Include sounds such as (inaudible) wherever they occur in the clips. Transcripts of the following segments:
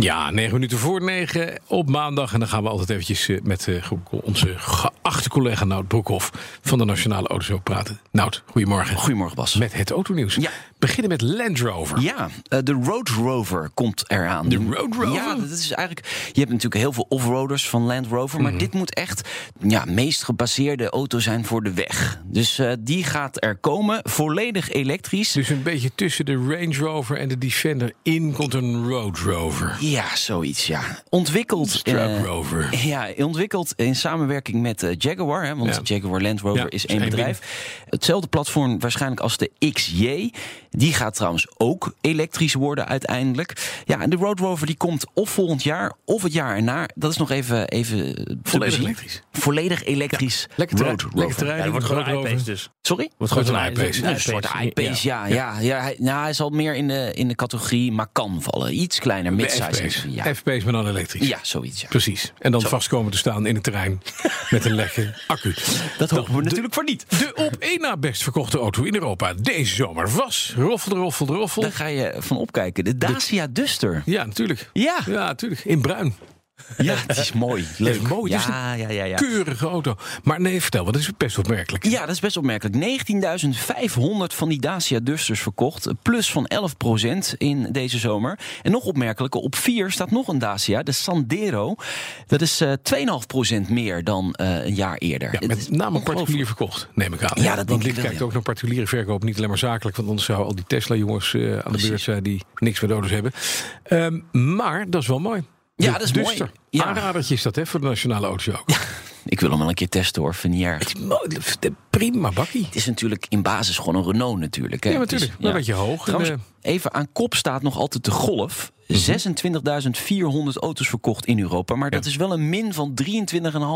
Ja, negen minuten voor negen op maandag. En dan gaan we altijd eventjes eh, met eh, onze geachte collega Nout Broekhoff van de Nationale Autoshow praten. Nout, goedemorgen. Goedemorgen Bas. Met het autonieuws. Ja. Beginnen met Land Rover. Ja, uh, de Road Rover komt eraan. De Road Rover? Ja, dat is eigenlijk. Je hebt natuurlijk heel veel offroaders van Land Rover, maar Mhm. dit moet echt ja, meest gebaseerde auto zijn voor de weg. Dus eh, die gaat er komen, volledig elektrisch. Dus een beetje tussen de Range Rover en de Defender in komt een Road Rover. Ja, zoiets, ja. Ontwikkeld, Truck eh, Rover. Ja, ontwikkeld in samenwerking met eh, Jaguar. Hè, want Ja. Jaguar Land Rover Ja, is één bedrijf. Hetzelfde platform waarschijnlijk als de XJ. Die gaat trouwens ook elektrisch worden uiteindelijk. Ja, en de Road Rover die komt of volgend jaar of het jaar erna. Dat is nog even, even te Volledig elektrisch. Volledig elektrisch Lekker te, Road lekker Rover. te rijden. Ja, dat wordt gewoon een iPace dus. Sorry? Wordt Gewoon een een iPace. Een soort iPace, ja. ja. ja, hij, nou, hij zal meer in de, in de categorie Macan vallen. Iets kleiner, midsize. F-Pace. Ja. F-Pace, maar dan elektrisch. ja, zoiets. Ja. Precies. En dan vast komen te staan in het terrein met een lekke accu. Dat hopen we natuurlijk voor niet. De op één na best verkochte auto in Europa deze zomer was roffel, roffel, roffel. Daar ga je van opkijken. De Dacia Duster. Ja, natuurlijk. Ja. Ja, natuurlijk. In bruin. Ja, het is mooi. Leuk. is mooi. Het is Ja, ja, ja, ja. Keurige auto. Maar nee, vertel, want dat is best opmerkelijk. Ja, dat is best opmerkelijk. 19.500 van die Dacia Dusters verkocht. Plus van 11% in deze zomer. En nog opmerkelijker, op 4 staat nog een Dacia, de Sandero. Dat is eh 2,5% meer dan eh, een jaar eerder. Ja, met name particulier verkocht, neem ik aan. Ja, dat denk Want ik wel, kijkt ja. ook naar particuliere verkoop, niet alleen maar zakelijk. Want anders zouden al die Tesla-jongens eh, aan de beurt zijn die niks meer auto's hebben. Ehm, maar dat is wel mooi. Ja, dat is mooi. Ja. Aanradertje is dat hè, voor de nationale auto's ook. Ik wil hem wel een keer testen hoor, de- Prima bakkie. Het is natuurlijk in basis gewoon een Renault natuurlijk. Hè. Ja, Het is- natuurlijk. Wel een beetje hoog. Trouwens, En, even aan kop staat nog altijd de Golf. 26.400 auto's verkocht in Europa. Maar dat is wel een min van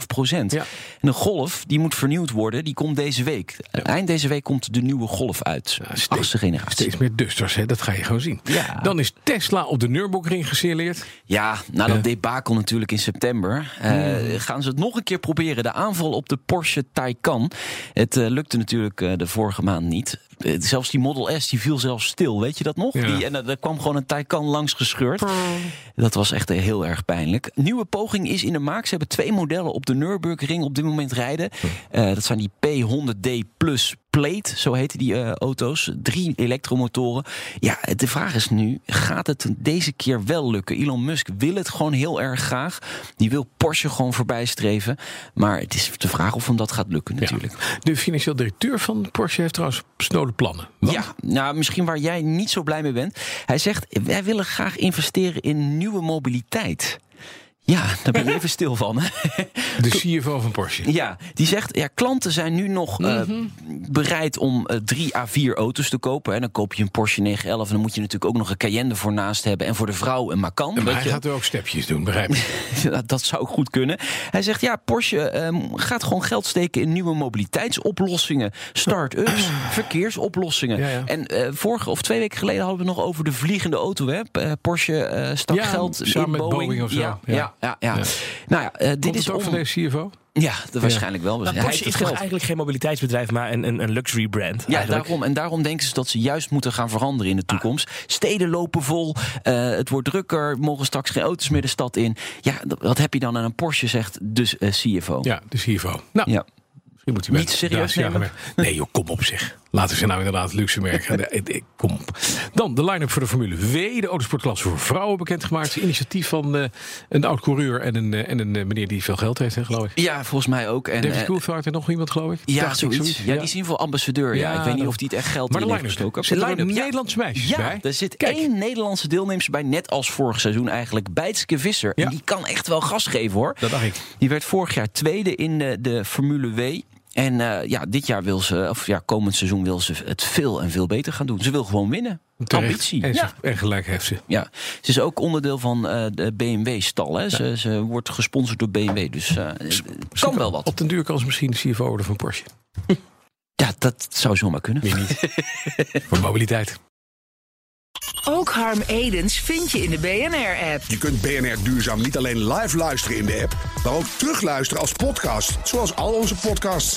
23,5 procent. Ja. En de Golf, die moet vernieuwd worden. Die komt deze week. Eind deze week komt de nieuwe Golf uit. Ja, steeds- Achtste generatie. Steeds meer dusters, hè? dat ga je gewoon zien. Ja. Dan is Tesla op de Nürburgring gesignaleerd. Ja, na dat debakel natuurlijk in september... eh, Hmm. gaan ze het nog een keer proberen. De aanval op de Porsche Taycan. Het eh, lukte natuurlijk eh, de vorige maand niet. Eh, zelfs die Model S die viel zelfs stil, weet je dat nog? Ja. Die, en eh, er kwam gewoon een Taycan langs gescheurd. Dat was echt eh, heel erg pijnlijk. Nieuwe poging is in de maak. Ze hebben twee modellen op de Nürburgring op dit moment rijden. Eh, dat zijn die P100D Plus Plate, zo heten die eh, auto's. Drie elektromotoren. Ja, de vraag is nu, gaat het deze keer wel lukken? Elon Musk wil het gewoon heel erg graag. Die wil Porsche gewoon voorbij streven. Maar het is de vraag of hem dat gaat lukken natuurlijk. Ja. De financieel directeur van Porsche heeft trouwens snode plannen. Want Ja, nou, misschien waar jij niet zo blij mee bent. Hij zegt, wij willen graag investeren in nieuwe mobiliteit. Ja, daar ben ik (laughs) even stil van. De CFO van Porsche. Ja, die zegt, ja, klanten zijn nu nog eh, bereid om eh, drie à vier auto's te kopen. En dan koop je een Porsche 911 en dan moet je natuurlijk ook nog een Cayenne voor naast hebben. En voor de vrouw een Macan. Maar weet hij je. gaat er ook stepjes doen, begrijp (laughs) je? dat, dat zou goed kunnen. Hij zegt, ja, Porsche ehm, gaat gewoon geld steken in nieuwe mobiliteitsoplossingen. Start-ups, (clears throat) verkeersoplossingen. Ja, ja. En eh, vorige of twee weken geleden hadden we het nog over de vliegende auto. Hè? Eh, Porsche eh stak Ja, geld samen in met Boeing. Boeing of zo. Ja, Ja. ja, ja, ja. Ja. Nou ja, eh, dit Komt is het CFO? Ja, dat waarschijnlijk wel. Nou, Hij Porsche heeft is eigenlijk geen mobiliteitsbedrijf, maar een, een, een luxury brand. Ja, eigenlijk. daarom, en daarom denken ze dat ze juist moeten gaan veranderen in de toekomst. Steden lopen vol, eh, het wordt drukker, mogen straks geen auto's meer de stad in. Ja, dat- wat heb je dan aan een Porsche, zegt dus eh, CFO. Ja, de CFO. Nou, Ja. misschien moet hij Niet serieus nemen? Nee joh, kom op zeg. Laten ze nou inderdaad luxe merken. (laughs) Kom op. Dan de line-up voor de Formule W. De autosportklasse voor vrouwen bekendgemaakt. Initiatief van eh, een oud-coureur en een, eh, en een eh, meneer die veel geld heeft, hè, geloof ik. Ja, volgens mij ook. En, David Coulthard en nog iemand, geloof ik. ja, Dacht zoiets. Ja, die zien voor ambassadeur. Ja, Ja, ik weet niet of die het echt geld Maar de in heeft line-up. gestoken. Zitten er line-up, ook ja. Nederlandse meisjes Ja, bij? er zit Kijk. één Nederlandse deelnemster bij, net als vorig seizoen eigenlijk. Bijtske Visser. Ja. En die kan echt wel gas geven hoor. Dat dacht ik. Die werd vorig jaar tweede in de, de Formule W. En eh, ja, dit jaar wil ze, of ja, komend seizoen wil ze het veel en veel beter gaan doen. Ze wil gewoon winnen. Terecht. Ambitie. En, ze- Ja. en gelijk heeft ze. ja, ze is ook onderdeel van eh, de BMW-stal. Hè. Ze, ze wordt gesponsord door BMW, dus eh, het kan wel wat. Op den duur kan ze misschien de CFO worden van Porsche. (laughs) Ja, dat zou zomaar kunnen. Meer niet. (laughs) Voor mobiliteit. Ook Harm Edens vind je in de BNR-app. Je kunt BNR Duurzaam niet alleen live luisteren in de app, maar ook terugluisteren als podcast, zoals al onze podcasts.